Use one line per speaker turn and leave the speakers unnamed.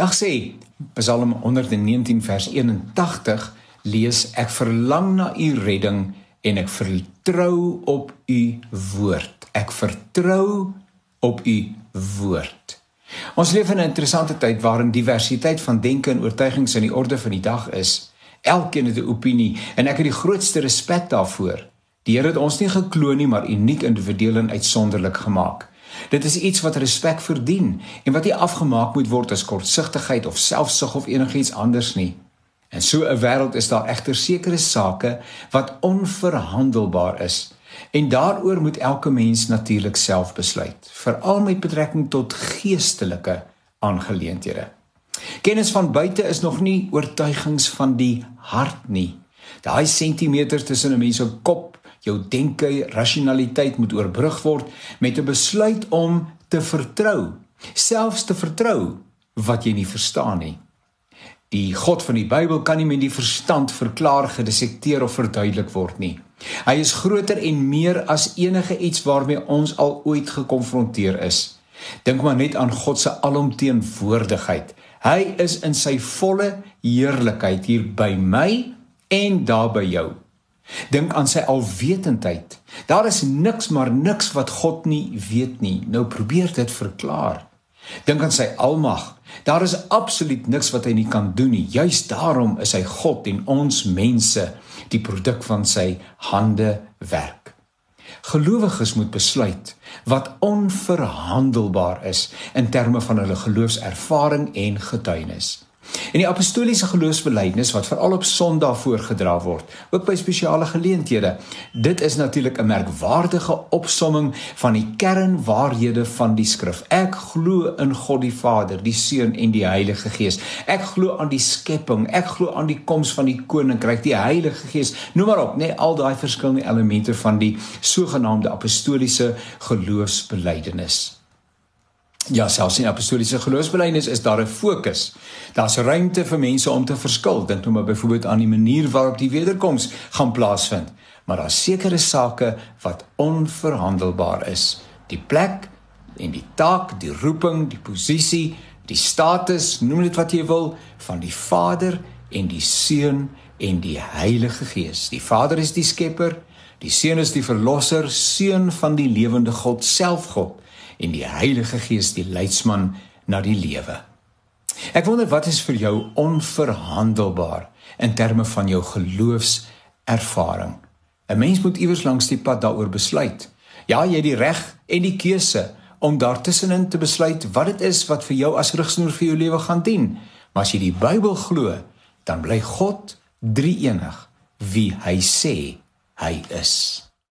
Dag sê Psalm 119 vers 81 lees ek verlang na u redding en ek vertrou op u woord. Ek vertrou op u woord. Ons leef in 'n interessante tyd waarin diversiteit van denke en oortuigings in die orde van die dag is. Elkeen het 'n opinie en ek het die grootste respek daarvoor. Die Here het ons nie gekloon nie, maar uniek individueel en uitsonderlik gemaak. Dit is iets wat respek verdien en wat nie afgemaak moet word as kortsigtigheid of selfsug of enigiets anders nie. In so 'n wêreld is daar egter sekere sake wat onverhandelbaar is en daaroor moet elke mens natuurlik self besluit, veral met betrekking tot geestelike aangeleenthede. Kennis van buite is nog nie oortuigings van die hart nie. Daai sentimeter tussen 'n mens se kop, jou denke, rasionaliteit moet oorbrug word met 'n besluit om te vertrou, selfs te vertrou wat jy nie verstaan nie. Die God van die Bybel kan nie met die verstand verklaar, gedissekteer of verduidelik word nie. Hy is groter en meer as enige iets waarmee ons al ooit gekonfronteer is. Dink maar net aan God se alomteenwoordigheid. Hy is in sy volle heerlikheid hier by my en daar by jou. Dink aan sy alwetendheid. Daar is niks maar niks wat God nie weet nie. Nou probeer dit verklaar. Dink aan sy almag. Daar is absoluut niks wat hy nie kan doen nie. Juist daarom is hy God en ons mense die produk van sy hande werk. Gelowiges moet besluit wat onverhandelbaar is in terme van hulle geloofservaring en getuienis. En die apostoliese geloofsbelijdenis wat veral op Sondag voorgedra word, ook by spesiale geleenthede. Dit is natuurlik 'n merkwaardige opsomming van die kernwaarhede van die skrif. Ek glo in God die Vader, die Seun en die Heilige Gees. Ek glo aan die skepping, ek glo aan die koms van die koninkryk, die Heilige Gees. Noem maar op, net al daai verskillende elemente van die sogenaamde apostoliese geloofsbelijdenis. Ja, selfs in apostoliese geloofsbelijdenis is daar 'n fokus. Daar's ruimte vir mense om te verskil. Dink nou maar byvoorbeeld aan die manier waarop die wederkoms gaan plaasvind. Maar daar's sekere sake wat onverhandelbaar is. Die plek en die taak, die roeping, die posisie, die status, noem dit wat jy wil, van die Vader en die Seun en die Heilige Gees. Die Vader is die Skepper, die Seun is die Verlosser, Seun van die lewende God, self God en die Heilige Gees die leidsman na die lewe. Ek wonder wat is vir jou onverhandelbaar in terme van jou geloofservaring. 'n Mens moet iewers langs die pad daaroor besluit. Ja, jy het die reg en die keuse om daartussenin te besluit wat dit is wat vir jou as rigsnoer vir jou lewe gaan dien. Maar as jy die Bybel glo, dan bly God drie-enig wie hy sê hy is.